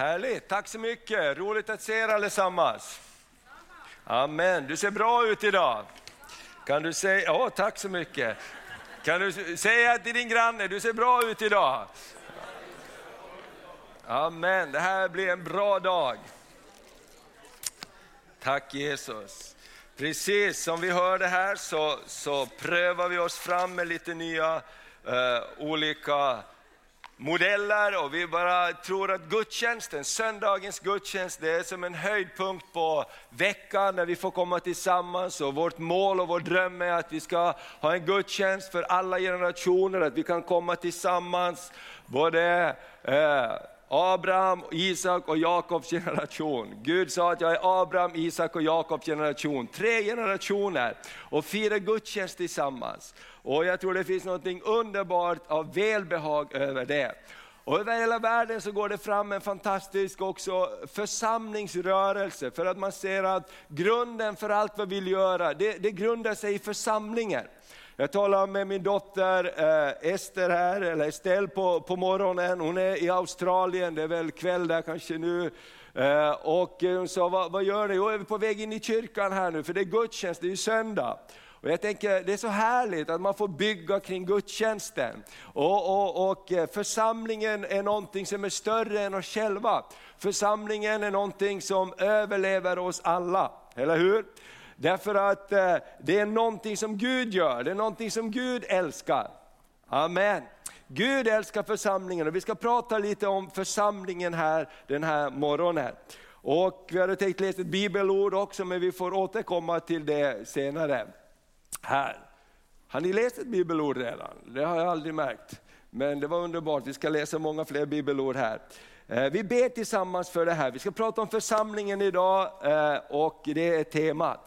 Härligt, tack så mycket. Roligt att se er allesammans. Amen, du ser bra ut idag. Kan du säga, ja tack så mycket. Kan du säga till din granne, du ser bra ut idag. Amen, det här blir en bra dag. Tack Jesus. Precis som vi hörde här så, så prövar vi oss fram med lite nya eh, olika modeller och vi bara tror att gudstjänsten, söndagens gudstjänst, det är som en höjdpunkt på veckan när vi får komma tillsammans och vårt mål och vår dröm är att vi ska ha en gudstjänst för alla generationer, att vi kan komma tillsammans, både eh, Abraham, Isak och Jakobs generation. Gud sa att jag är Abraham, Isak och Jakobs generation. Tre generationer och fira gudstjänst tillsammans. Och jag tror det finns något underbart av välbehag över det. Och över hela världen så går det fram en fantastisk också församlingsrörelse, för att man ser att grunden för allt vad vi vill göra, det, det grundar sig i församlingen. Jag talade med min dotter eh, Ester här, eller Estelle på, på morgonen, hon är i Australien, det är väl kväll där kanske nu. Eh, och hon sa, vad, vad gör ni? Jo, är vi på väg in i kyrkan här nu, för det är gudstjänst, det är ju söndag. Och jag tänker det är så härligt att man får bygga kring gudstjänsten. Och, och, och eh, församlingen är någonting som är större än oss själva. Församlingen är någonting som överlever oss alla, eller hur? Därför att eh, det är någonting som Gud gör, det är någonting som Gud älskar. Amen. Gud älskar församlingen och vi ska prata lite om församlingen här den här morgonen. Och vi hade tänkt läsa ett bibelord också men vi får återkomma till det senare. Här. Har ni läst ett bibelord redan? Det har jag aldrig märkt. Men det var underbart, vi ska läsa många fler bibelord här. Eh, vi ber tillsammans för det här. Vi ska prata om församlingen idag eh, och det är temat.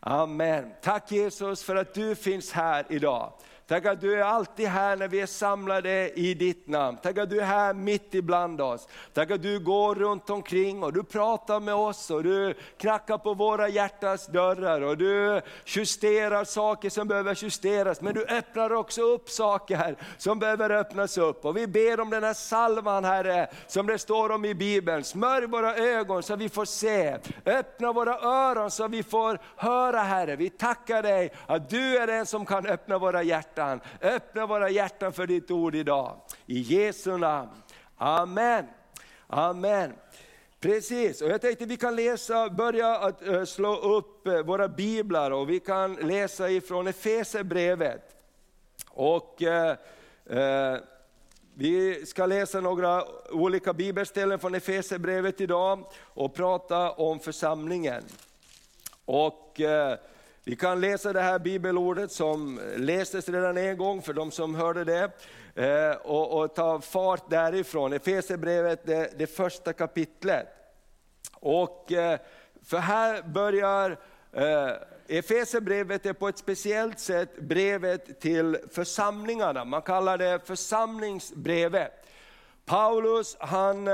Amen. Tack Jesus för att du finns här idag. Tack att du är alltid här när vi är samlade i ditt namn. Tack att du är här mitt ibland oss. Tack att du går runt omkring och du pratar med oss och du knackar på våra hjärtas dörrar och du justerar saker som behöver justeras. Men du öppnar också upp saker som behöver öppnas upp. Och vi ber om den här salvan Herre, som det står om i Bibeln. Smörj våra ögon så vi får se. Öppna våra öron så vi får höra Herre. Vi tackar dig att du är den som kan öppna våra hjärtan hjärtan. Öppna våra hjärtan för ditt ord idag. I Jesu namn. Amen. Amen. Precis, och jag tänkte vi kan läsa, börja att eh, slå upp eh, våra biblar och vi kan läsa ifrån Efesierbrevet. Och eh, eh, vi ska läsa några olika bibelställen från Efesierbrevet idag och prata om församlingen. Och eh, vi kan läsa det här bibelordet som lästes redan en gång för de som hörde det eh, och, och ta fart därifrån. Efesierbrevet, det, det första kapitlet. Och eh, för här börjar eh, Efesierbrevet är på ett speciellt sätt brevet till församlingarna. Man kallar det församlingsbrevet. Paulus han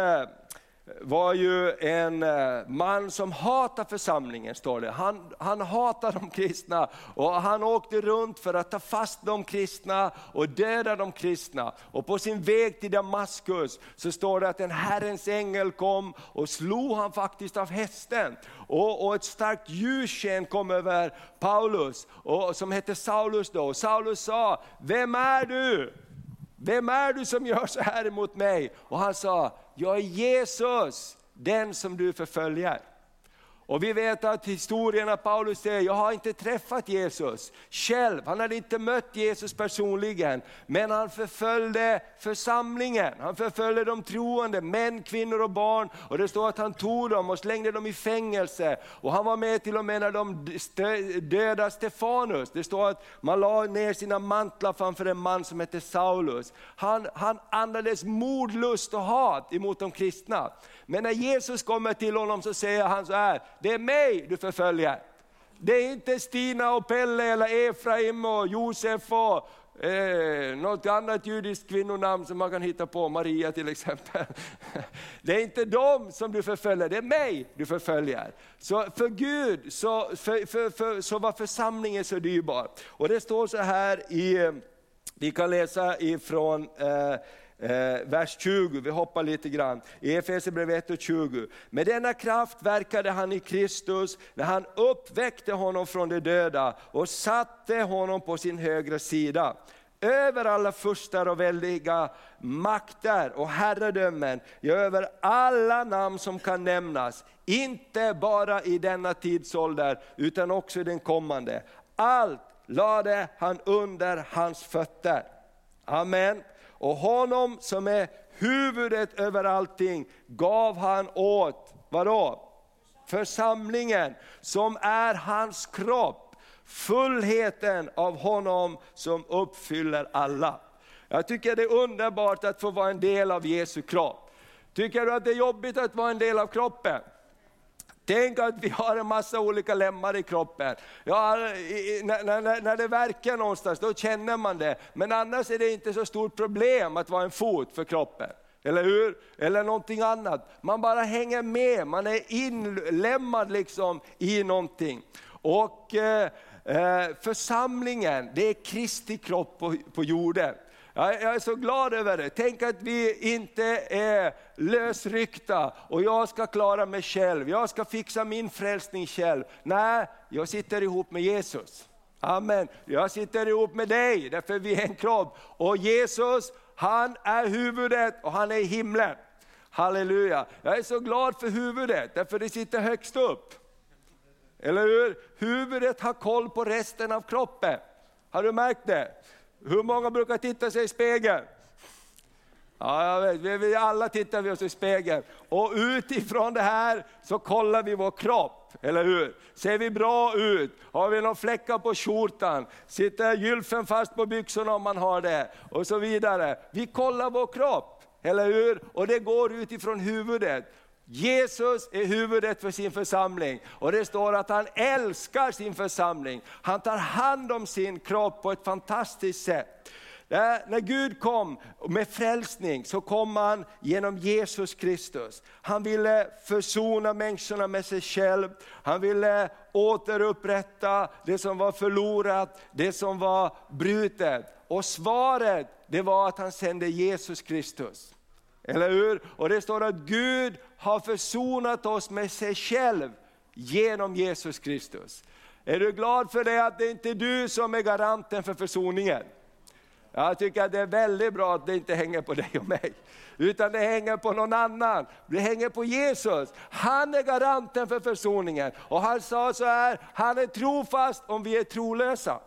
var ju en eh, man som hatade församlingen, står det. Han, han hatade de kristna och han åkte runt för att ta fast de kristna och döda de kristna. Och på sin väg till Damaskus så står det att en Herrens ängel kom och slog han faktiskt av hästen. Och, och ett starkt ljussken kom över Paulus, och, som hette Saulus då. Och Saulus sa, vem är du? Vem är du som gör så här emot mig? Och han sa, jag är Jesus, den som du förföljer. Och vi vet att historien att Paulus säger, jag har inte träffat Jesus själv, han hade inte mött Jesus personligen, men han förföljde församlingen, han förföljde de troende, män, kvinnor och barn. Och det står att han tog dem och slängde dem i fängelse. Och han var med till och med när de dödade Stefanus. Det står att man la ner sina mantlar framför en man som hette Saulus. Han, han andades mordlust och hat emot de kristna. Men när Jesus kommer till honom så säger han så här, det är mig du förföljer. Det är inte Stina och Pelle eller Efraim och Josef och eh, något annat judiskt kvinnonamn som man kan hitta på, Maria till exempel. Det är inte dem som du förföljer, det är mig du förföljer. Så för Gud så, för, för, för, så var församlingen så dyrbar. Och det står så här i, eh, vi kan läsa ifrån eh, Eh, vers 20, vi hoppar lite grann. I Efesierbrevet 1 och 20. Med denna kraft verkade han i Kristus när han uppväckte honom från de döda och satte honom på sin högra sida. Över alla furstar och väldiga makter och herradömen, ja, över alla namn som kan nämnas. Inte bara i denna tidsålder utan också i den kommande. Allt lade han under hans fötter. Amen. Och honom som är huvudet över allting gav han åt, vadå? Församlingen som är hans kropp, fullheten av honom som uppfyller alla. Jag tycker det är underbart att få vara en del av Jesu kropp. Tycker du att det är jobbigt att vara en del av kroppen? Tänk att vi har en massa olika lemmar i kroppen. Ja, när, när, när det verkar någonstans, då känner man det. Men annars är det inte så stort problem att vara en fot för kroppen. Eller hur? Eller någonting annat. Man bara hänger med, man är inlemmad liksom i någonting. Och eh, eh församlingen, det är Kristi kropp på, på jorden. Jag är så glad över det. Tänk att vi inte är lösryckta och jag ska klara mig själv, jag ska fixa min frälsning själv. Nej, jag sitter ihop med Jesus. Amen. Jag sitter ihop med dig, därför vi är en kropp. Och Jesus, han är huvudet och han är i himlen. Halleluja. Jag är så glad för huvudet, därför det sitter högst upp. Eller hur? Huvudet har koll på resten av kroppen. Har du märkt det? Hur många brukar titta sig i spegeln? Ja, jag vet, vi, vi alla tittar vi oss i spegeln. Och utifrån det här så kollar vi vår kropp, eller hur? Ser vi bra ut? Har vi några fläckar på skjortan? Sitter gylfen fast på byxorna om man har det? Och så vidare. Vi kollar vår kropp, eller hur? Och det går utifrån huvudet. Jesus är huvudet för sin församling och det står att han älskar sin församling. Han tar hand om sin kropp på ett fantastiskt sätt. När Gud kom med frälsning så kom han genom Jesus Kristus. Han ville försona människorna med sig själv, han ville återupprätta det som var förlorat, det som var brutet. Och svaret det var att han sände Jesus Kristus. Eller hur? Och det står att Gud har försonat oss med sig själv genom Jesus Kristus. Är du glad för det att det inte är du som är garanten för försoningen? Jag tycker att det är väldigt bra att det inte hänger på dig och mig, utan det hänger på någon annan. Det hänger på Jesus. Han är garanten för försoningen. Och han sa så här, han är trofast om vi är trolösa.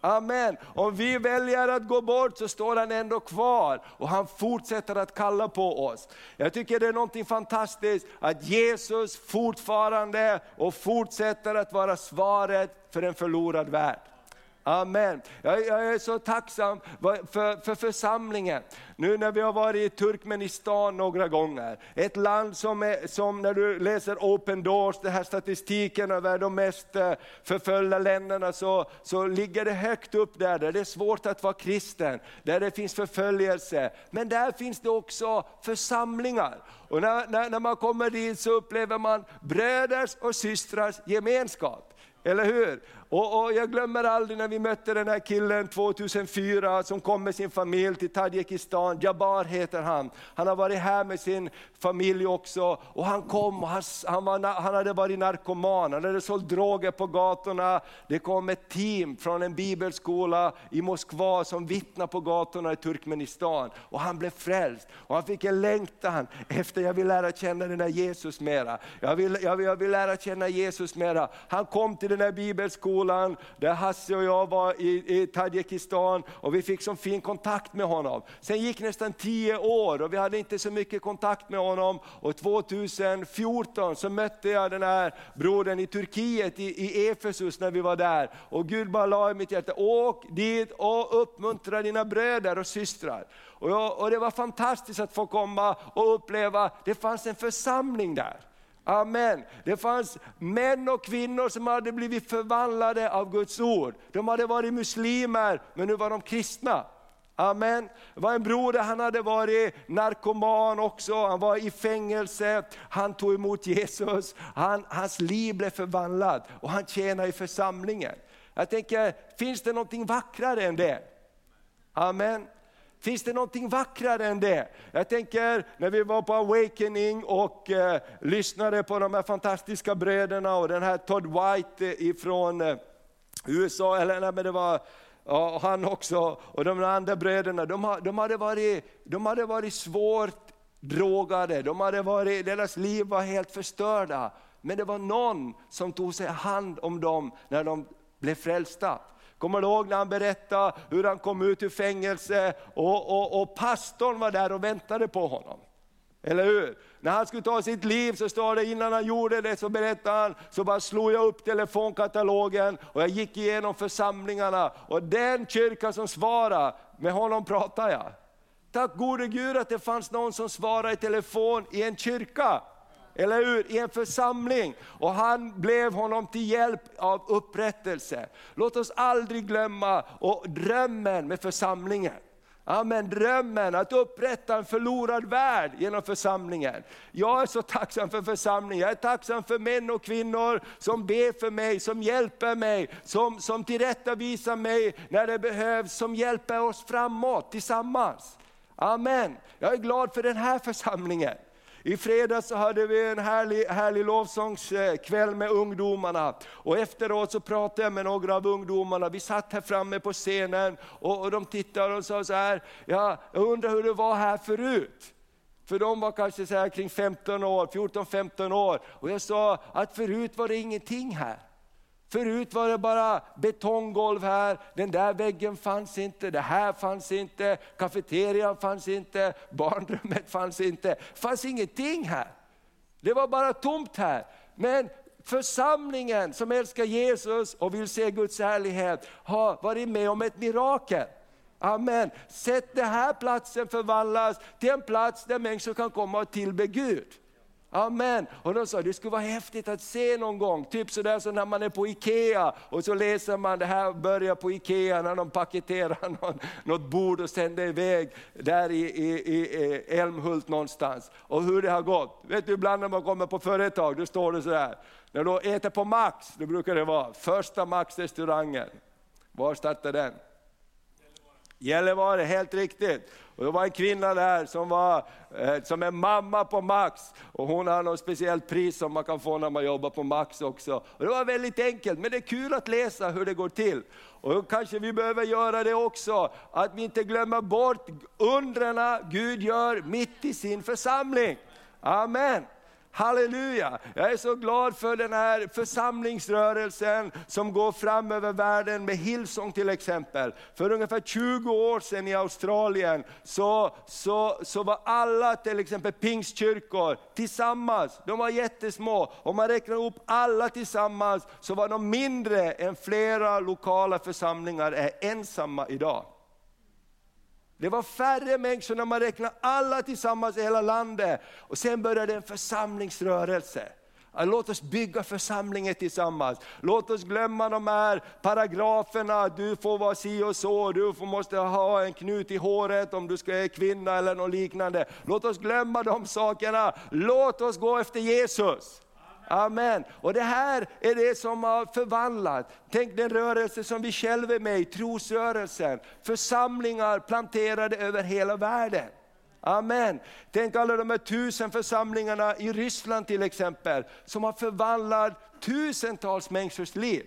Amen. Om vi väljer att gå bort så står han ändå kvar och han fortsätter att kalla på oss. Jag tycker det är något fantastiskt att Jesus fortfarande och fortsätter att vara svaret för en förlorad värld. Amen. Jag, jag, är så tacksam för, för församlingen. Nu när vi har varit i Turkmenistan några gånger, ett land som, är, som när du läser Open Doors, den här statistiken över de mest eh, förföljda länderna, så, så ligger det högt upp där, där det är svårt att vara kristen, där det finns förföljelse. Men där finns det också församlingar. Och när, när, när man kommer dit så upplever man bröders och systrars gemenskap. Eller hur? Och, och, jag glömmer aldrig när vi mötte den här killen 2004 som kom med sin familj till Tadzjikistan, Jabbar heter han. Han har varit här med sin familj också och han kom och han, han, var, han hade varit narkoman, han hade sålt droger på gatorna. Det kom ett team från en bibelskola i Moskva som vittnade på gatorna i Turkmenistan och han blev frälst. Och han fick en längtan efter, jag vill lära känna den här Jesus mera. Jag vill, jag vill, jag vill lära känna Jesus mera. Han kom till den här bibelskolan skolan där Hasse och jag var i, i Tadzjikistan och vi fick så fin kontakt med honom. Sen gick nästan tio år och vi hade inte så mycket kontakt med honom och 2014 så mötte jag den här brodern i Turkiet, i, i Efesus när vi var där. Och Gud bara la i mitt hjärta, åk dit och uppmuntra dina bröder och systrar. Och, jag, och det var fantastiskt att få komma och uppleva, det fanns en församling där. Amen. Det fanns män och kvinnor som hade blivit förvandlade av Guds ord. De hade varit muslimer, men nu var de kristna. Amen. Det var en broder, han hade varit narkoman också, han var i fängelse, han tog emot Jesus, han, hans liv blev förvandlat och han tjänar i församlingen. Jag tänker, finns det någonting vackrare än det? Amen. Finns det någonting vackrare än det? Jag tänker när vi var på Awakening och eh, lyssnade på de här fantastiska bröderna och den här Todd White eh, ifrån eh, USA, eller nej, men det var ja, han också, och de andra bröderna, de, de, hade, varit, de hade varit svårt drogade, de hade varit, deras liv var helt förstörda. Men det var någon som tog sig hand om dem när de blev frälsta. Kommer du ihåg när han berättade hur han kom ut ur fängelse och, och, och pastorn var där och väntade på honom? Eller hur? När han skulle ta sitt liv så står det innan han gjorde det så berättade han, så bara slog jag upp telefonkatalogen och jag gick igenom församlingarna och den kyrka som svarade, med honom pratade jag. Tack gode Gud att det fanns någon som svarade i telefon i en kyrka. Eller hur? I en församling. Och han blev honom till hjälp av upprättelse. Låt oss aldrig glömma och drömmen med församlingen. Amen, drömmen att upprätta en förlorad värld genom församlingen. Jag är så tacksam för församlingen, jag är tacksam för män och kvinnor som ber för mig, som hjälper mig, som, som tillrättavisar mig när det behövs, som hjälper oss framåt tillsammans. Amen. Jag är glad för den här församlingen. I fredags så hade vi en härlig, härlig lovsångskväll med ungdomarna. Och efteråt så pratade jag med några av ungdomarna, vi satt här framme på scenen och, och de tittade och sa så här, ja, jag undrar hur det var här förut. För de var kanske så här kring 15 år, 14-15 år. Och jag sa att förut var det ingenting här. Förut var det bara betonggolv här, den där väggen fanns inte, det här fanns inte, kafeterian fanns inte, barnrummet fanns inte. Det fanns ingenting här. Det var bara tomt här. Men församlingen som älskar Jesus och vill se Guds härlighet har varit med om ett mirakel. Amen. Sätt den här platsen förvandlas till en plats där människor kan komma och tillbe Gud. Amen. Och de sa det skulle vara häftigt att se någon gång, typ sådär som när man är på IKEA och så läser man det här börjar på IKEA när de paketerar någon, något bord och sänder iväg där i, i, i Älmhult någonstans. Och hur det har gått. Vet du ibland när man kommer på företag, då står det sådär, när du äter på Max, då brukar det vara första Max-restaurangen. Var startade den? Gällivare, helt riktigt. Och det var en kvinna där som var eh, som en mamma på Max. Och hon har något speciellt pris som man kan få när man jobbar på Max också. Och det var väldigt enkelt, men det är kul att läsa hur det går till. Och kanske vi behöver göra det också, att vi inte glömmer bort undrarna Gud gör mitt i sin församling. Amen. Halleluja! Jag är så glad för den här församlingsrörelsen som går fram över världen med Hillsong till exempel. För ungefär 20 år sedan i Australien så, så, så var alla till exempel pingstkyrkor tillsammans, de var jättesmå. Om man räknar ihop alla tillsammans så var de mindre än flera lokala församlingar är ensamma idag. Det var färre människor när man räknar alla tillsammans i hela landet. Och sen började en församlingsrörelse. Låt oss bygga församlingen tillsammans. Låt oss glömma de här paragraferna, du får vara si och så, du måste ha en knut i håret om du ska vara kvinna eller något liknande. Låt oss glömma de sakerna. Låt oss gå efter Jesus. Amen. Och det här är det som har förvandlat. Tänk den rörelse som vi själva är med i, trosrörelsen. Församlingar planterade över hela världen. Amen. Tänk alla de här tusen församlingarna i Ryssland till exempel, som har förvandlat tusentals människors liv.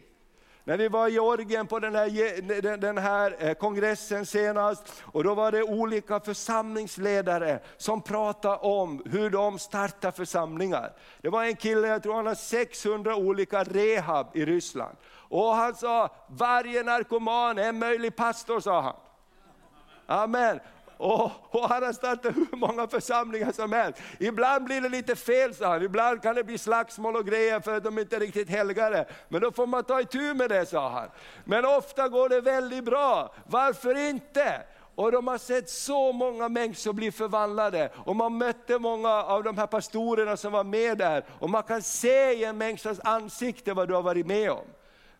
När vi var i Georgien på den här, den här eh, kongressen senast, och då var det olika församlingsledare som pratade om hur de startar församlingar. Det var en kille, jag tror han har 600 olika rehab i Ryssland. Och han sa, varje narkoman är en möjlig pastor, sa han. Amen. Och, och, han har startat hur många församlingar som helst. Ibland blir det lite fel, sa han. Ibland kan det bli slagsmål och grejer för att de inte är riktigt helgade. Men då får man ta itu med det, sa han. Men ofta går det väldigt bra. Varför inte? Och de har sett så många människor bli förvandlade. Och man mötte många av de här pastorerna som var med där. Och man kan se i en människas ansikte vad du har varit med om.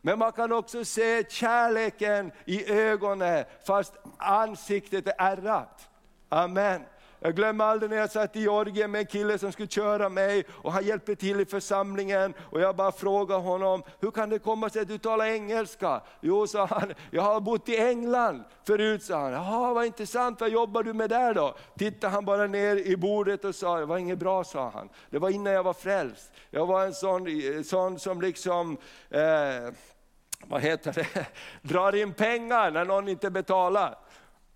Men man kan också se kärleken i ögonen fast ansiktet är ärrat. Amen. Jag glömmer aldrig när jag satt i Georgien med en kille som skulle köra mig och han hjälpte till i församlingen och jag bara frågade honom, hur kan det komma sig att du talar engelska? Jo, sa han, jag har bott i England förut, sa han. Jaha, vad intressant, vad jobbar du med där då? Tittade han bara ner i bordet och sa, det var inget bra, sa han. Det var innan jag var frälst. Jag var en sån, sån som liksom eh, vad heter det, drar in pengar när någon inte betalar.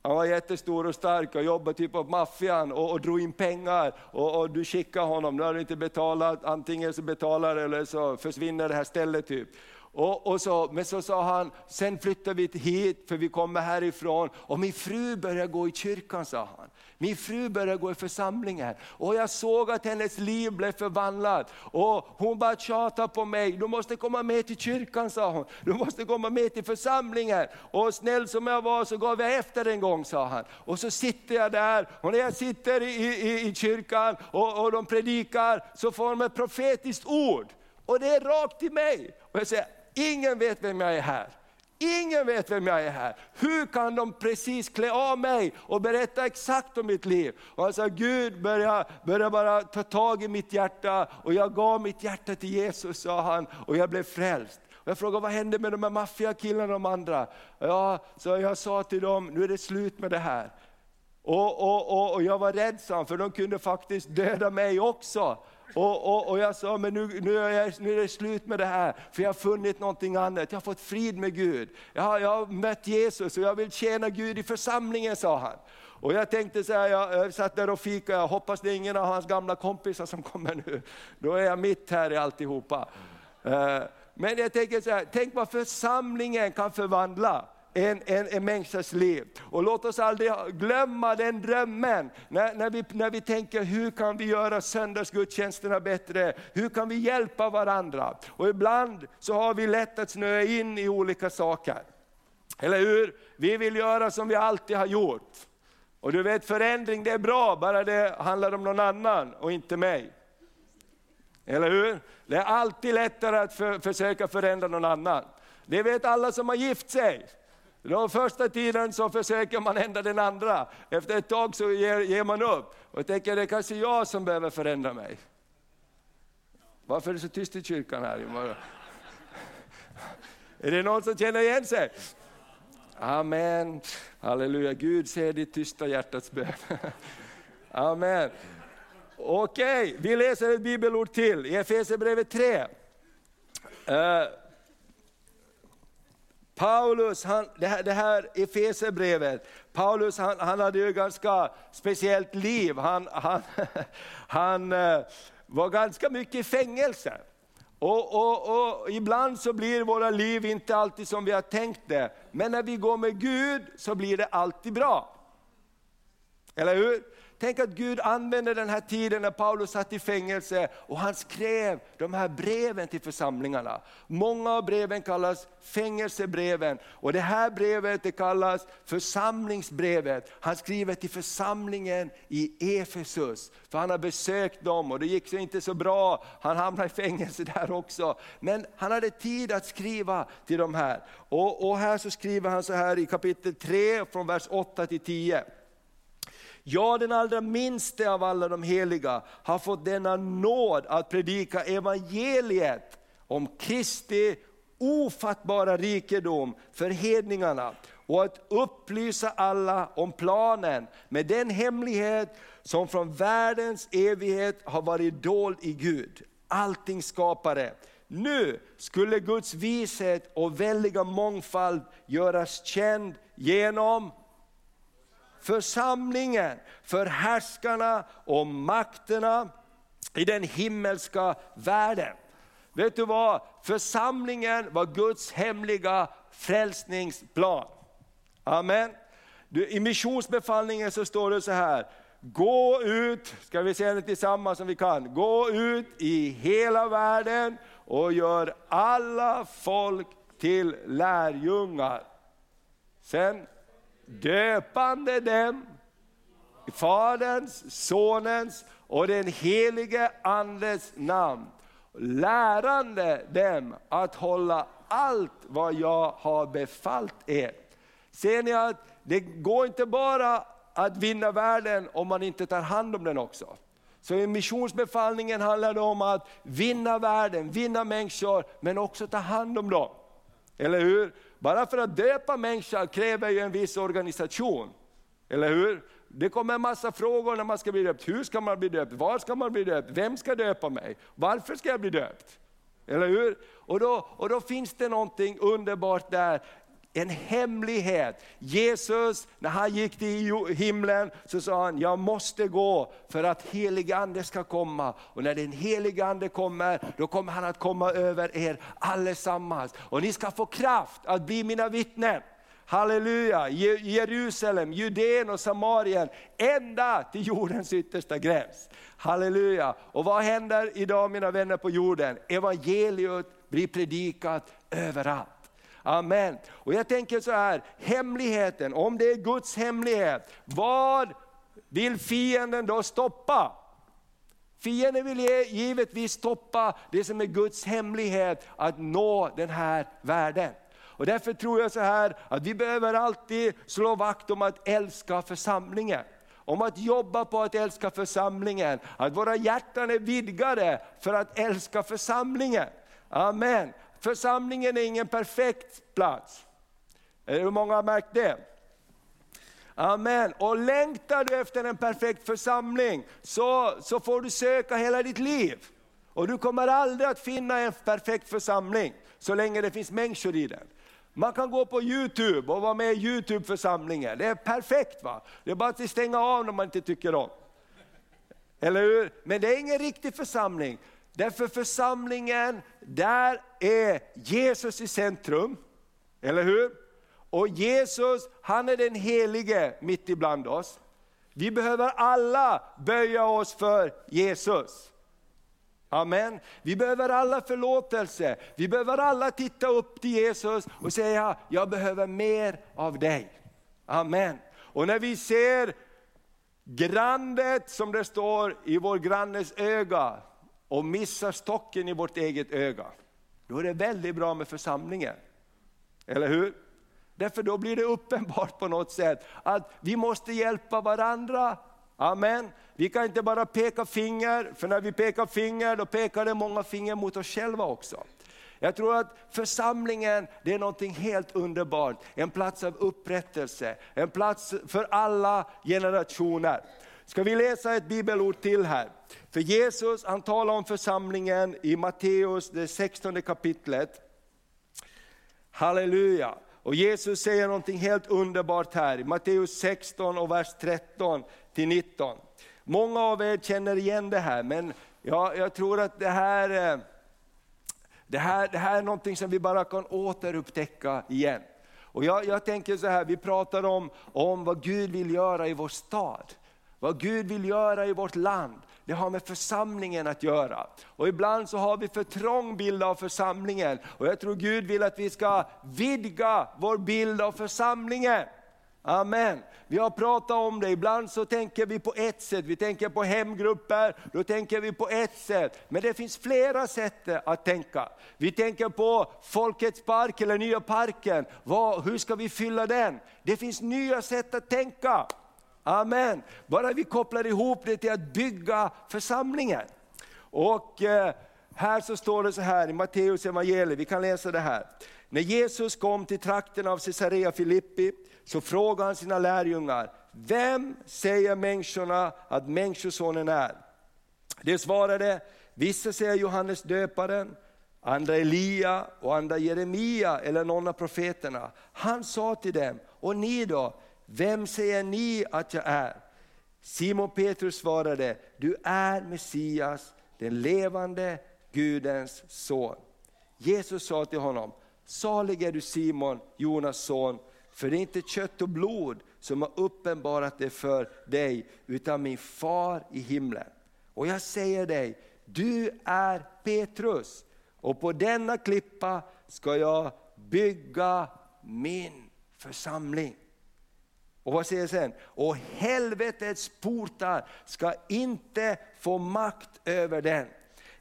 Han var jättestor och stark och jobbade typ åt maffian och, och drog in pengar. Och, och, du skickar honom, nu har du inte betalat, antingen så betalar eller så försvinner det här stället. typ. Och, och, så, men så sa han, sen flyttar vi hit för vi kommer härifrån och min fru börjar gå i kyrkan, sa han. Min fru började gå i församlingen och jag såg att hennes liv blev förvandlat. Och hon bara tjatade på mig, du måste komma med till kyrkan sa hon. Du måste komma med till församlingen. Och snäll som jag var så gav jag efter en gång sa han. Och så sitter jag där och när jag sitter i, i, i kyrkan och, och de predikar så får de ett profetiskt ord. Och det är rakt till mig. Och jag säger, ingen vet vem jag är här. Ingen vet vem jag är här. Hur kan de precis klä av mig och berätta exakt om mitt liv? Och han sa, Gud börja, börja bara ta tag i mitt hjärta och jag gav mitt hjärta till Jesus, sa han, och jag blev frälst. Och jag frågade vad hände med de här maffiakillarna och de andra? Ja, så jag sa till dem, nu är det slut med det här. Och, och, och, och jag var rädd, för de kunde faktiskt döda mig också. Och, och, och jag sa, men nu, nu, är jag, nu är det slut med det här, för jag har funnit någonting annat. Jag har fått frid med Gud. Jag har, jag har mött Jesus och jag vill tjäna Gud i församlingen, sa han. Och jag tänkte så här, jag, jag satt där och fikade, jag hoppas det är ingen av hans gamla kompisar som kommer nu. Då är jag mitt här i alltihopa. Eh, men jag tänker så här, tänk vad församlingen kan förvandla en, en, en människas liv. Och låt oss aldrig glömma den drömmen, när, när, vi, när vi tänker hur kan vi göra söndagsgudstjänsterna bättre, hur kan vi hjälpa varandra? Och ibland så har vi lätt att snöa in i olika saker. Eller hur? Vi vill göra som vi alltid har gjort. Och du vet förändring det är bra, bara det handlar om någon annan och inte mig. Eller hur? Det är alltid lättare att för, försöka förändra någon annan. Det vet alla som har gift sig. Den första tiden så försöker man ändra den andra, efter ett tag så ger, ger man upp och tänker det är kanske jag som behöver förändra mig. Varför är det så tyst i kyrkan här? Är det någon som känner igen sig? Amen, halleluja, Gud ser ditt tysta hjärtats bön. Amen. Okej, vi läser ett bibelord till i Efesierbrevet 3. Paulus, han, det här, det här Efesierbrevet, Paulus han, han hade ju ganska speciellt liv. Han, han, han eh, var ganska mycket i fängelse. Och, och, och, ibland så blir våra liv inte alltid som vi har tänkt det, men när vi går med Gud så blir det alltid bra. Eller hur? Tänk att Gud använde den här tiden när Paulus satt i fängelse och han skrev de här breven till församlingarna. Många av breven kallas fängelsebreven och det här brevet det kallas församlingsbrevet. Han skriver till församlingen i Efesus, för han har besökt dem och det gick så inte så bra. Han hamnade i fängelse där också. Men han hade tid att skriva till de här. Och, och här så skriver han så här i kapitel 3 från vers 8 till 10. Jag, den allra minste av alla de heliga, har fått denna nåd att predika evangeliet om Kristi ofattbara rikedom för hedningarna och att upplysa alla om planen med den hemlighet som från världens evighet har varit dold i Gud, allting skapare. Nu skulle Guds vishet och väldiga mångfald göras känd genom församlingen, för härskarna och makterna i den himmelska världen. Vet du vad? Församlingen var Guds hemliga frälsningsplan. Amen. I missionsbefallningen så står det så här, gå ut, ska vi säga det tillsammans som vi kan, gå ut i hela världen och gör alla folk till lärjungar. Sen döpande dem i Faderns, Sonens och den helige Andes namn, lärande dem att hålla allt vad jag har befallt er. Ser ni att det går inte bara att vinna världen om man inte tar hand om den också. Så i missionsbefallningen handlar det om att vinna världen, vinna människor, men också ta hand om dem. Eller hur? Bara för att döpa människor kräver ju en viss organisation. Eller hur? Det kommer en massa frågor när man ska bli döpt. Hur ska man bli döpt? Var ska man bli döpt? Vem ska döpa mig? Varför ska jag bli döpt? Eller hur? Och då, och då finns det någonting underbart där en hemlighet. Jesus, när han gick till himlen så sa han, jag måste gå för att helig ande ska komma. Och när den helige ande kommer, då kommer han att komma över er allesammans. Och ni ska få kraft att bli mina vittnen. Halleluja, Jerusalem, Judeen och Samarien, ända till jordens yttersta gräns. Halleluja, och vad händer idag mina vänner på jorden? Evangeliet blir predikat överallt. Amen. Och jag tänker så här, hemligheten, om det är Guds hemlighet, vad vill fienden då stoppa? Fienden vill givetvis stoppa det som är Guds hemlighet, att nå den här världen. Och därför tror jag så här att vi behöver alltid slå vakt om att älska församlingen. Om att jobba på att älska församlingen, att våra hjärtan är vidgade för att älska församlingen. Amen. Församlingen är ingen perfekt plats. Hur många har märkt det? Amen. Och längtar du efter en perfekt församling så, så får du söka hela ditt liv. Och du kommer aldrig att finna en perfekt församling så länge det finns människor i den. Man kan gå på Youtube och vara med i Youtube-församlingen, det är perfekt. va? Det är bara att stänga av när man inte tycker om. Eller hur? Men det är ingen riktig församling. Därför församlingen, där är Jesus i centrum, eller hur? Och Jesus, han är den helige mitt ibland oss. Vi behöver alla böja oss för Jesus. Amen. Vi behöver alla förlåtelse, vi behöver alla titta upp till Jesus och säga, jag behöver mer av dig. Amen. Och när vi ser grandet som det står i vår grannes öga, och missar stocken i vårt eget öga, då är det väldigt bra med församlingen. Eller hur? Därför då blir det uppenbart på något sätt att vi måste hjälpa varandra. Amen. Vi kan inte bara peka finger, för när vi pekar finger då pekar det många finger mot oss själva också. Jag tror att församlingen det är något helt underbart, en plats av upprättelse, en plats för alla generationer. Ska vi läsa ett bibelord till här? För Jesus han talar om församlingen i Matteus, det 16 kapitlet. Halleluja! Och Jesus säger någonting helt underbart här i Matteus 16 och vers 13 till 19. Många av er känner igen det här, men jag, jag tror att det här, eh, det, här, det här är någonting som vi bara kan återupptäcka igen. Och jag, jag tänker så här, vi pratar om, om vad Gud vill göra i vår stad. Vad Gud vill göra i vårt land, det har med församlingen att göra. Och ibland så har vi för trång bild av församlingen. Och jag tror Gud vill att vi ska vidga vår bild av församlingen. Amen. Vi har pratat om det, ibland så tänker vi på ett sätt, vi tänker på hemgrupper, då tänker vi på ett sätt. Men det finns flera sätt att tänka. Vi tänker på Folkets park eller Nya parken, Vad, hur ska vi fylla den? Det finns nya sätt att tänka. Amen. Bara vi kopplar ihop det till att bygga församlingen. Och eh, här så står det så här i Matteus evangelium, vi kan läsa det här. När Jesus kom till trakten av Caesarea Filippi så frågade han sina lärjungar, vem säger människorna att människosonen är? De svarade, vissa säger Johannes döparen, andra Elia och andra Jeremia eller någon av profeterna. Han sa till dem, och ni då, vem säger ni att jag är? Simon Petrus svarade, du är Messias, den levande Gudens son. Jesus sa till honom, salig är du Simon, Jonas son, för det är inte kött och blod som har uppenbarat det för dig, utan min far i himlen. Och jag säger dig, du är Petrus, och på denna klippa ska jag bygga min församling. Och vad säger sen? Och helvetets portar ska inte få makt över den.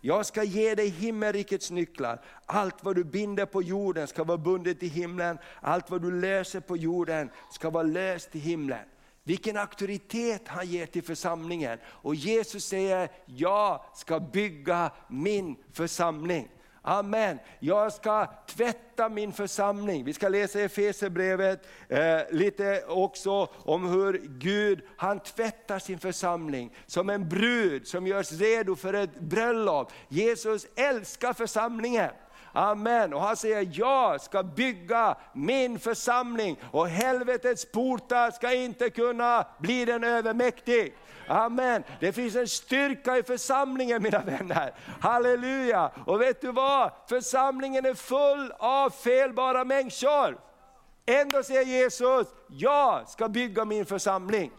Jag ska ge dig himmelrikets nycklar. Allt vad du binder på jorden ska vara bundet i himlen. Allt vad du löser på jorden ska vara löst i himlen. vilken auktoritet han ger till församlingen. Och Jesus säger, jag ska bygga min församling. Amen. Jag ska tvätta min församling. Vi ska läsa Efesierbrevet eh, lite också om hur Gud han tvättar sin församling som en brud som görs redo för ett bröllop. Jesus älskar församlingen. Amen. Och han säger, jag ska bygga min församling och helvetets portar ska inte kunna bli den övermäktig. Amen. Det finns en styrka i församlingen mina vänner. Halleluja. Och vet du vad? Församlingen är full av felbara människor. Ändå säger Jesus, jag ska bygga min församling.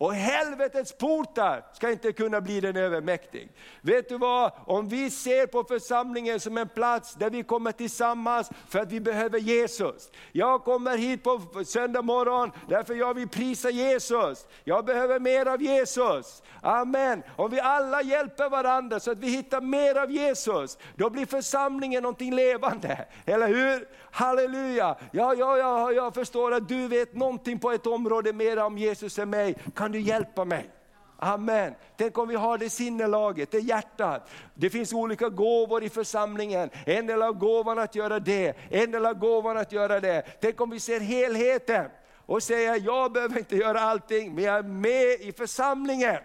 Och helvetets portar ska inte kunna bli den övermäktig. Vet du vad, om vi ser på församlingen som en plats där vi kommer tillsammans för att vi behöver Jesus. Jag kommer hit på söndag morgon därför jag vill prisa Jesus. Jag behöver mer av Jesus. Amen. Om vi alla hjälper varandra så att vi hittar mer av Jesus, då blir församlingen någonting levande. Eller hur? Halleluja! Ja, ja, ja, jag förstår att du vet någonting på ett område mer om Jesus än mig. Kan du hjälpa mig? Amen. Tänk om vi har det sinnelaget, det hjärtat. Det finns olika gåvor i församlingen. En del av gåvan att göra det, en del av gåvan att göra det. Tänk om vi ser helheten och säger, jag behöver inte göra allting, men jag är med i församlingen.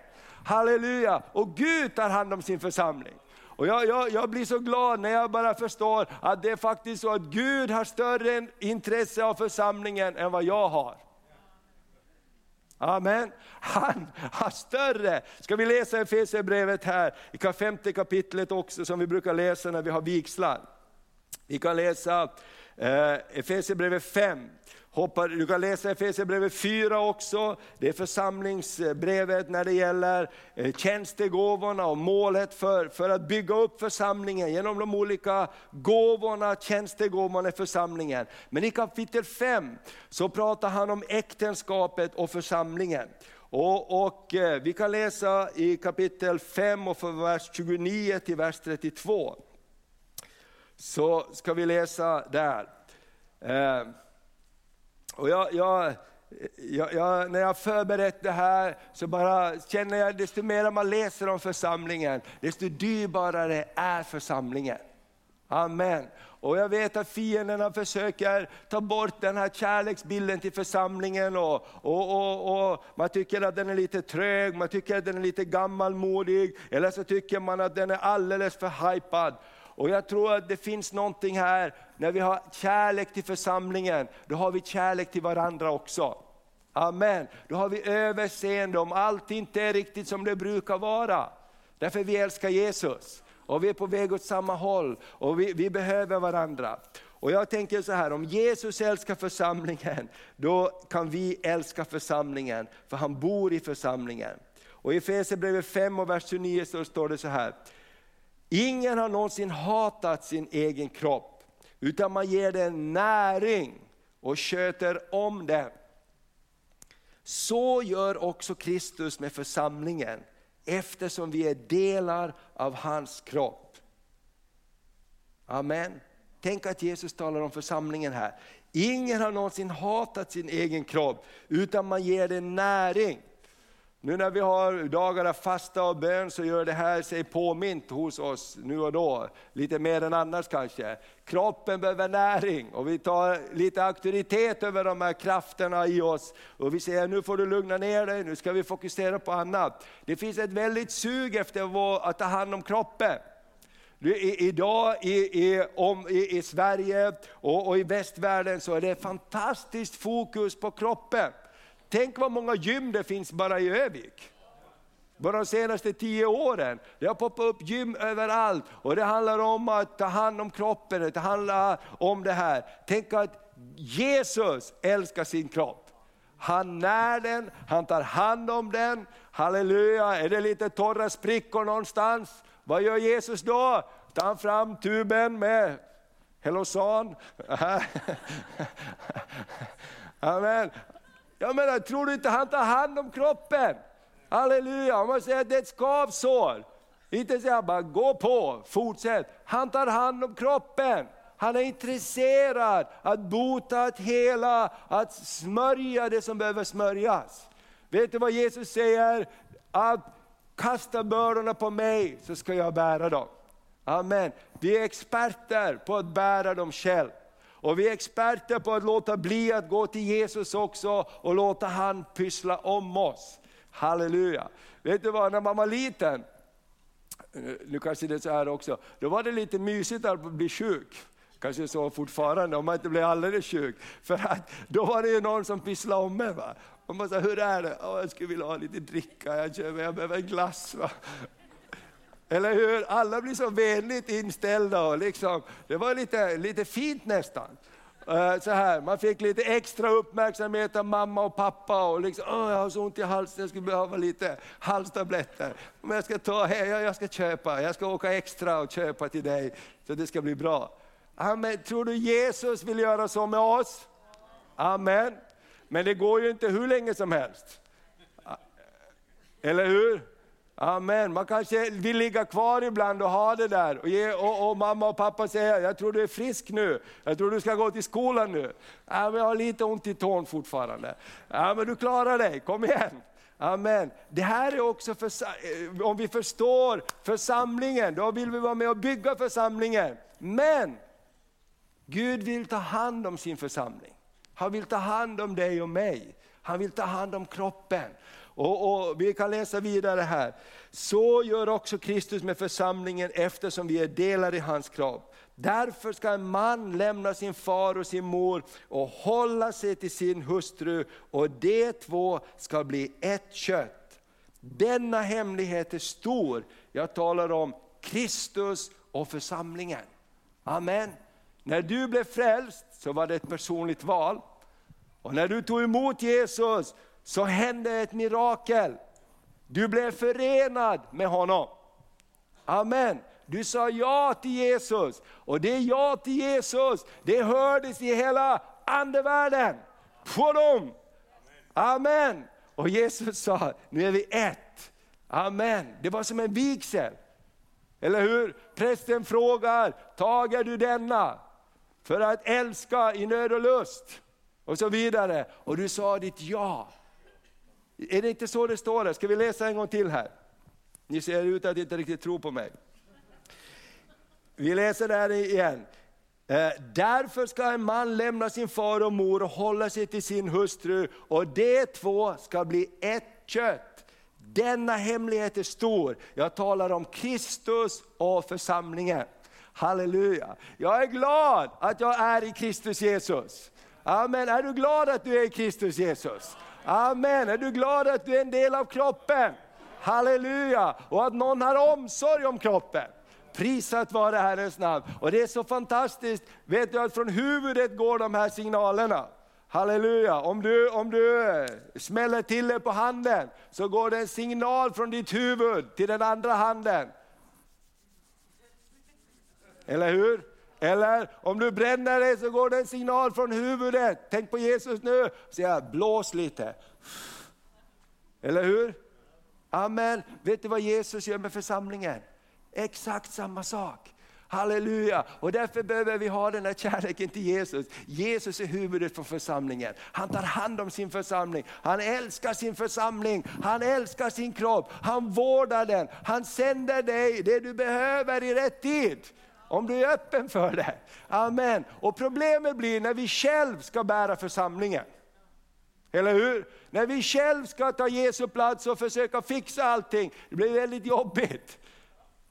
Halleluja! Och Gud tar hand om sin församling. Och jag, jag, jag, blir så glad när jag bara förstår att det är faktiskt så att Gud har större intresse av församlingen än vad jag har. Amen. Han har större. Ska vi läsa Efesierbrevet här i femte kapitlet också som vi brukar läsa när vi har vigslar. Vi kan läsa eh, Efesierbrevet 5, Hoppar, du kan läsa Efesierbrevet 4 också, det är församlingsbrevet när det gäller eh, tjänstegåvorna och målet för, för att bygga upp församlingen genom de olika gåvorna, tjänstegåvorna i församlingen. Men i kapitel 5 så pratar han om äktenskapet och församlingen. Och, och eh, Vi kan läsa i kapitel 5 och från vers 29 till vers 32. Så ska vi läsa där. Eh, Eh, och jag, jag, jag, när jag förberett det här så bara känner jag, desto mer man läser om församlingen, desto dyrbarare är församlingen. Amen. Och jag vet att fienderna försöker ta bort den här kärleksbilden till församlingen. Och, och, och, och, Man tycker att den är lite trög, man tycker att den är lite gammalmodig, eller så tycker man att den är alldeles för hypad. Och jag tror att det finns någonting här, när vi har kärlek till församlingen, då har vi kärlek till varandra också. Amen. Då har vi överseende om allt inte är riktigt som det brukar vara. Därför vi älskar Jesus. Och vi är på väg åt samma håll och vi, vi behöver varandra. Och jag tänker så här, om Jesus älskar församlingen, då kan vi älska församlingen, för han bor i församlingen. Och i Efesierbrevet 5 och vers 29 så står det så här, Ingen har någonsin hatat sin egen kropp, utan man ger den näring och sköter om den. Så gör också Kristus med församlingen, eftersom vi är delar av hans kropp. Amen. Tänk att Jesus talar om församlingen här. Ingen har någonsin hatat sin egen kropp, utan man ger den näring. Nu när vi har dagar av fasta och bön så gör det här sig påmint hos oss nu och då, lite mer än annars kanske. Kroppen behöver näring och vi tar lite auktoritet över de här krafterna i oss. Och vi säger nu får du lugna ner dig, nu ska vi fokusera på annat. Det finns ett väldigt sug efter att ta hand om kroppen. Idag i, i, om, i, i Sverige och, och i västvärlden så är det fantastiskt fokus på kroppen. Tänk vad många gym det finns bara i Övik. Bara de senaste tio åren. Det har poppat upp gym överallt och det handlar om att ta hand om kroppen, det handlar om det här. Tänk att Jesus älskar sin kropp. Han när den, han tar hand om den. Halleluja, är det lite torra sprickor någonstans? Vad gör Jesus då? Tar han fram tuben med Hellosan? Amen. Jag menar, tror du inte han tar hand om kroppen? Halleluja, om man säger att det är ett skavsår. Inte säga bara gå på, fortsätt. Han tar hand om kroppen. Han är intresserad att bota, att hela, att smörja det som behöver smörjas. Vet du vad Jesus säger? Att kasta bördorna på mig så ska jag bära dem. Amen. Vi är experter på att bära dem själv. Och vi är experter på att låta bli att gå till Jesus också och låta han pyssla om oss. Halleluja. Vet du vad, när man var liten, eh, nu kanske det är så här också, då var det lite mysigt att bli sjuk. Kanske så fortfarande, om man inte blir alldeles sjuk. För att då var det ju någon som pysslade om mig. Va? Och man sa, hur är det? Oh, jag skulle vilja ha lite dricka, jag, köper, jag behöver en glass. Va? Eller hur? Alla blir så vänligt inställda. Och liksom, det var lite, lite fint nästan. Eh, så här, man fick lite extra uppmärksamhet av mamma och pappa. Och liksom, Åh, jag har så ont i halsen, jag skulle behöva lite halstabletter. Men jag ska ta, hey, jag ska köpa, jag ska åka extra och köpa till dig så det ska bli bra. Amen. Tror du Jesus vill göra så med oss? Amen. Men det går ju inte hur länge som helst. Eller hur? Amen. Man kanske vill ligga kvar ibland och ha det där. Och, ge, och, och, mamma och pappa säger, jag tror du är frisk nu. Jag tror du ska gå till skolan nu. Ja, men jag har lite ont i tån fortfarande. Ja, men du klarar dig, kom igen. Amen. Det här är också, för, eh, om vi förstår församlingen, då vill vi vara med och bygga församlingen. Men Gud vill ta hand om sin församling. Han vill ta hand om dig och mig. Han vill ta hand om kroppen. Och, och, Vi kan läsa vidare här. Så gör också Kristus med församlingen eftersom vi är delar i hans kropp. Därför ska en man lämna sin far och sin mor och hålla sig till sin hustru och de två ska bli ett kött. Denna hemlighet är stor. Jag talar om Kristus och församlingen. Amen. När du blev frälst så var det ett personligt val. Och när du tog emot Jesus så hände ett mirakel. Du blev förenad med honom. Amen. Du sa ja till Jesus och det ja till Jesus, det hördes i hela andevärlden. På dem. Amen. Och Jesus sa, nu är vi ett. Amen. Det var som en vigsel. Eller hur? Prästen frågar, tager du denna? För att älska i nöd och lust. Och så vidare. Och du sa ditt ja. Är det inte så det står här? Ska vi läsa en gång till här? Ni ser ut att inte riktigt tro på mig. Vi läser det här igen. Eh, därför ska en man lämna sin far och mor och hålla sig till sin hustru och de två ska bli ett kött. Denna hemlighet är stor. Jag talar om Kristus och församlingen. Halleluja. Jag är glad att jag är i Kristus Jesus. Amen. Är du glad att du är i Kristus Jesus? Amen. Är du glad att du är en del av kroppen? Halleluja. Och att någon har omsorg om kroppen. Prisat vare Herrens namn. Och det är så fantastiskt, vet du att från huvudet går de här signalerna. Halleluja! Om du, om du smäller till det på handen så går det en signal från ditt huvud till den andra handen. Eller hur? Eller om du bränner dig så går det en signal från huvudet. Tänk på Jesus nu. Säg blås lite. Eller hur? Amen. Vet du vad Jesus gör med församlingen? Exakt samma sak. Halleluja! Och därför behöver vi ha den här kärleken till Jesus. Jesus är huvudet för församlingen. Han tar hand om sin församling. Han älskar sin församling. Han älskar sin kropp. Han vårdar den. Han sänder dig det du behöver i rätt tid. Om du är öppen för det. Amen. Och problemet blir när vi själv ska bära församlingen. Eller hur? När vi själv ska ta Jesu plats och försöka fixa allting, det blir väldigt jobbigt.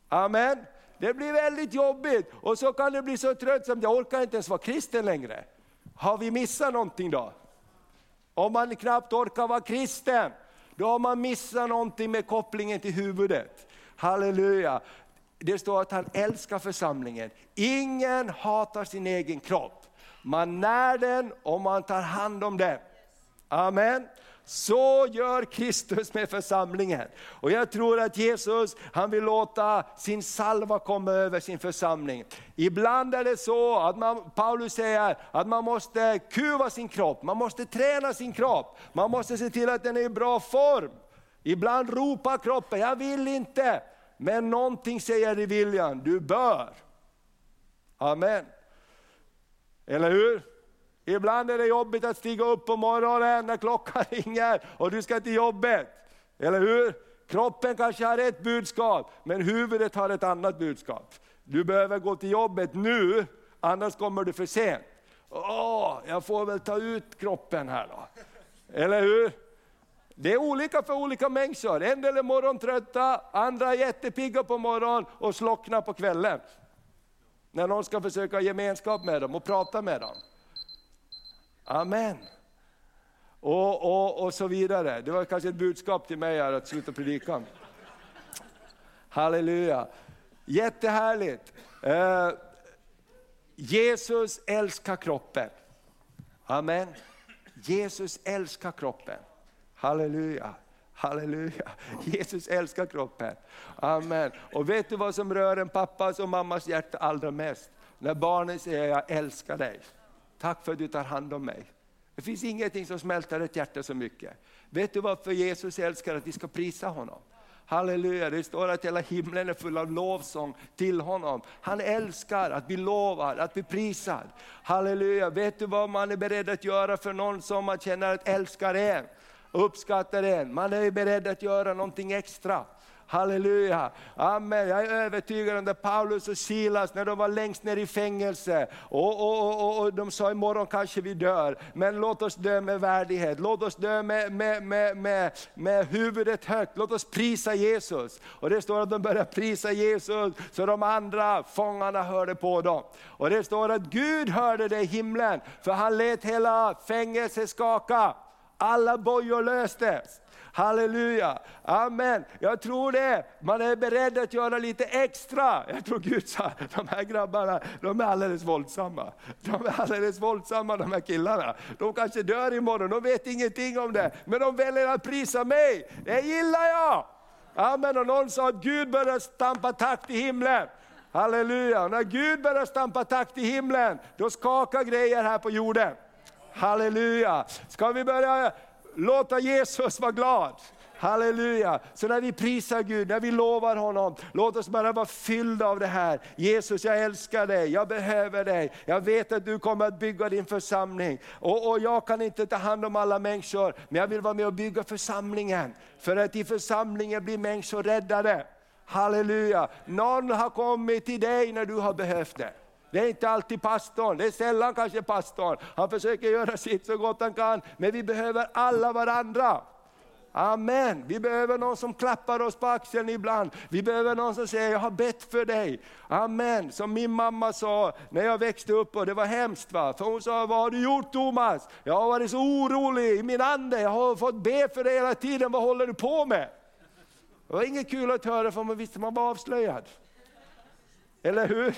Amen. Det blir väldigt jobbigt och så kan det bli så tröttsamt, jag orkar inte ens vara kristen längre. Har vi missat någonting då? Om man knappt orkar vara kristen, då har man missat någonting med kopplingen till huvudet. Halleluja det står att han älskar församlingen. Ingen hatar sin egen kropp. Man när den och man tar hand om den. Amen. Så gör Kristus med församlingen. Och jag tror att Jesus han vill låta sin salva komma över sin församling. Ibland är det så att man, Paulus säger att man måste kuva sin kropp, man måste träna sin kropp, man måste se till att den är i bra form. Ibland ropar kroppen, jag vill inte. Men någonting säger i viljan, du bör. Amen. Eller hur? Ibland är det jobbigt att stiga upp på morgonen när klockan ringer och du ska till jobbet. Eller hur? Kroppen kanske har ett budskap, men huvudet har ett annat budskap. Du behöver gå till jobbet nu, annars kommer du för sent. Åh, jag får väl ta ut kroppen här då. Eller hur? Det är olika för olika människor. En del är morgontrötta, andra är jättepigga på morgonen och slocknar på kvällen. När någon ska försöka ha gemenskap med dem och prata med dem. Amen. Och, och, och så vidare. Det var kanske ett budskap till mig här att sluta predika. Halleluja. Jättehärligt. Eh, Jesus älskar kroppen. Amen. Jesus älskar kroppen. Halleluja. Halleluja. Jesus älskar kroppen. Amen. Och vet du vad som rör en pappas och mammas hjärta allra mest? När barnen säger jag älskar dig. Tack för att du tar hand om mig. Det finns ingenting som smälter ett hjärta så mycket. Vet du varför Jesus älskar att vi ska prisa honom? Halleluja, det står att hela himlen är full av lovsång till honom. Han älskar att bli lovad, att bli prisad. Halleluja, vet du vad man är beredd att göra för någon som man känner att älskar en? Uppskattar en, man är beredd att göra någonting extra. Halleluja, amen. Jag är övertygad om att Paulus och Silas när de var längst ner i fängelse och, och, och, och de sa imorgon kanske vi dör, men låt oss dö med värdighet, låt oss dö med, med, med, med, med huvudet högt, låt oss prisa Jesus. Och det står att de började prisa Jesus så de andra fångarna hörde på dem. Och det står att Gud hörde det i himlen, för han lät hela fängelset skaka. Alla bojor löstes. Halleluja, amen. Jag tror det, man är beredd att göra lite extra. Jag tror Gud sa, de här grabbarna, de är alldeles våldsamma. De är alldeles våldsamma de här killarna. De kanske dör imorgon, de vet ingenting om det. Men de väljer att prisa mig, det gillar jag. Amen, och någon sa att Gud börjar stampa takt i himlen. Halleluja, och när Gud börjar stampa takt i himlen, då skakar grejer här på jorden. Halleluja! Ska vi börja låta Jesus vara glad? Halleluja! Så när vi prisar Gud, när vi lovar honom, låt oss bara vara fyllda av det här. Jesus jag älskar dig, jag behöver dig, jag vet att du kommer att bygga din församling. Och, och jag kan inte ta hand om alla människor, men jag vill vara med och bygga församlingen. För att i församlingen blir människor räddade. Halleluja! Någon har kommit till dig när du har behövt det. Det är inte alltid pastorn, det är sällan kanske pastorn. Han försöker göra sitt så gott han kan, men vi behöver alla varandra. Amen. Vi behöver någon som klappar oss på axeln ibland. Vi behöver någon som säger, jag har bett för dig. Amen. Som min mamma sa när jag växte upp och det var hemskt. Va? För hon sa, vad har du gjort Thomas? Jag har varit så orolig i min ande, jag har fått be för dig hela tiden, vad håller du på med? Det var inget kul att höra för man visste man var avslöjad. Eller hur?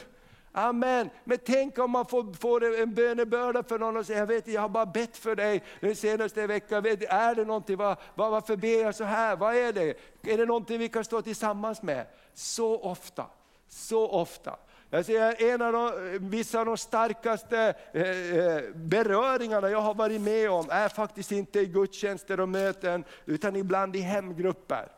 Amen. Men tänk om man får, får en bönebörda för någon och säger, jag vet jag har bara bett för dig den senaste veckan. Vet, är det någonting, var, var, varför ber jag så här? Vad är det? Är det någonting vi kan stå tillsammans med? Så ofta, så ofta. Jag säger, en av de, vissa av de starkaste eh, eh, beröringarna jag har varit med om är faktiskt inte i gudstjänster och möten, utan ibland i hemgrupper.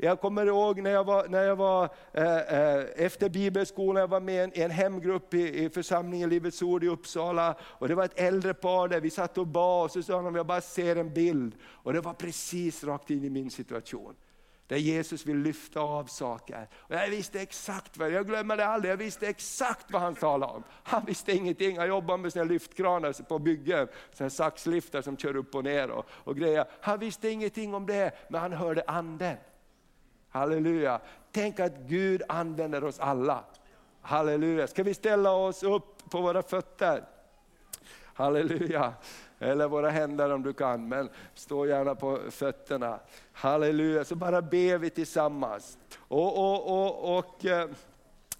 Jag kommer ihåg när jag var, när jag var eh, eh, efter bibelskolan, jag var med i en hemgrupp i, i församlingen Livets Ord i Uppsala. Och det var ett äldre par där, vi satt och bad och så sa de, jag bara ser en bild. Och det var precis rakt in i min situation. Där Jesus vill lyfta av saker. Och jag visste exakt vad, jag glömmer det aldrig, jag visste exakt vad han talade om. Han visste ingenting, han jobbade med sina lyftkranar på byggen, sina saxliftar som kör upp och ner och, och grejer. Han visste ingenting om det, men han hörde anden. Halleluja. Tänk att Gud använder oss alla. Halleluja. Ska vi ställa oss upp på våra fötter? Halleluja. Eller våra händer om du kan, men stå gärna på fötterna. Halleluja, så bara ber vi tillsammans. Och, och, och, och eh,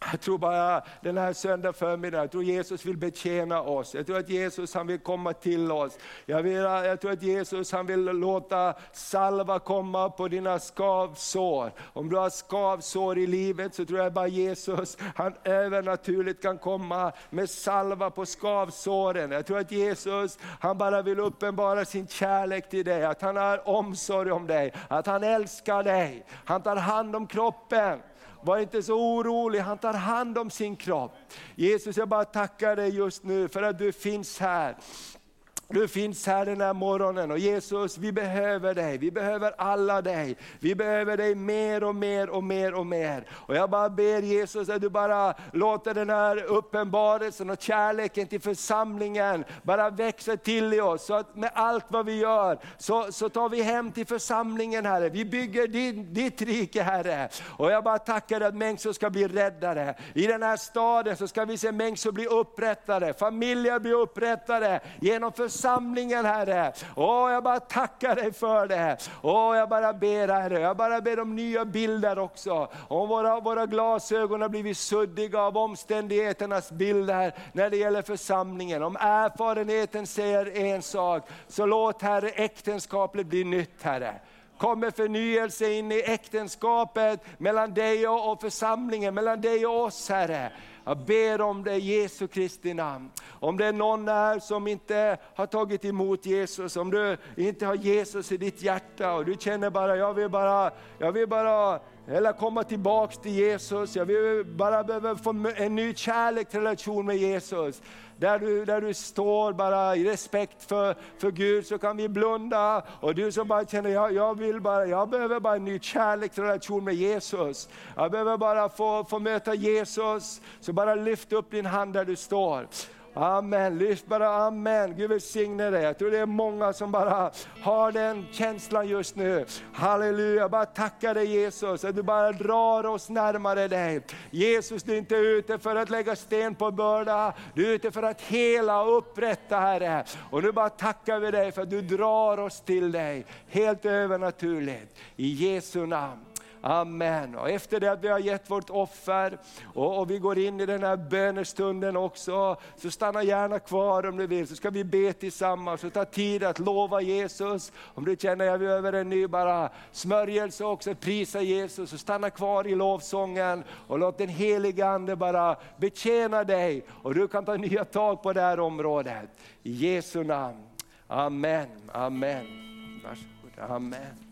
jag tror bara den här söndag förmiddagen, jag tror Jesus vill betjäna oss. Jag tror att Jesus han vill komma till oss. Jag, vill, jag tror att Jesus han vill låta salva komma på dina skavsår. Om du har skavsår i livet så tror jag bara Jesus, han övernaturligt kan komma med salva på skavsåren. Jag tror att Jesus, han bara vill uppenbara sin kärlek till dig, att han har omsorg om dig, att han älskar dig. Han tar hand om kroppen. Var inte så orolig, han tar hand om sin kropp. Jesus jag bara tackar dig just nu för att du finns här. Du finns här den här morgonen och Jesus, vi behöver dig. Vi behöver alla dig. Vi behöver dig mer och mer och mer och mer. Och jag bara ber Jesus att du bara låter den här uppenbarelsen och kärleken till församlingen bara växa till i oss. Så att med allt vad vi gör så, så tar vi hem till församlingen Herre. Vi bygger din, ditt rike Herre. Och jag bara tackar att människor ska bli räddade. I den här staden så ska vi se människor bli upprättade, familjer bli upprättade genom församlingen församlingen Herre. Åh, jag bara tackar dig för det. Åh, jag bara ber Herre, jag bara ber om nya bilder också. Om våra, våra glasögon har blivit suddiga av omständigheternas bilder när det gäller församlingen. Om erfarenheten säger en sak, så låt Herre äktenskapet bli nytt Herre kommer förnyelse in i äktenskapet mellan dig och församlingen, mellan dig och oss Herre. Jag ber om det i Jesu Kristi namn. Om det är någon här som inte har tagit emot Jesus, om du inte har Jesus i ditt hjärta och du känner bara, jag vill bara, jag vill bara eller komma tillbaks till Jesus, jag vill bara behöver få en ny kärleksrelation med Jesus. Där du, där du står bara i respekt för, för Gud så kan vi blunda. Och du som bara känner, jag, jag, vill bara, jag behöver bara en ny kärleksrelation med Jesus. Jag behöver bara få, få möta Jesus. Så bara lyft upp din hand där du står. Amen, lyft bara amen. Gud välsigne dig. Jag tror det är många som bara har den känslan just nu. Halleluja, bara tackar dig Jesus, att du bara drar oss närmare dig. Jesus, du är inte ute för att lägga sten på börda, du är ute för att hela och upprätta Herre. Och nu bara tackar vi dig för att du drar oss till dig, helt övernaturligt. I Jesu namn. Amen. Och efter det att vi har gett vårt offer och, och, vi går in i den här bönestunden också, så stanna gärna kvar om du vill, så ska vi be tillsammans och ta tid att lova Jesus. Om du känner att vi behöver en ny bara smörjelse också, prisa Jesus, så stanna kvar i lovsången och låt den heliga Ande bara betjäna dig och du kan ta nya tag på det här området. I Jesu namn. Amen, amen. Varsågod. Amen.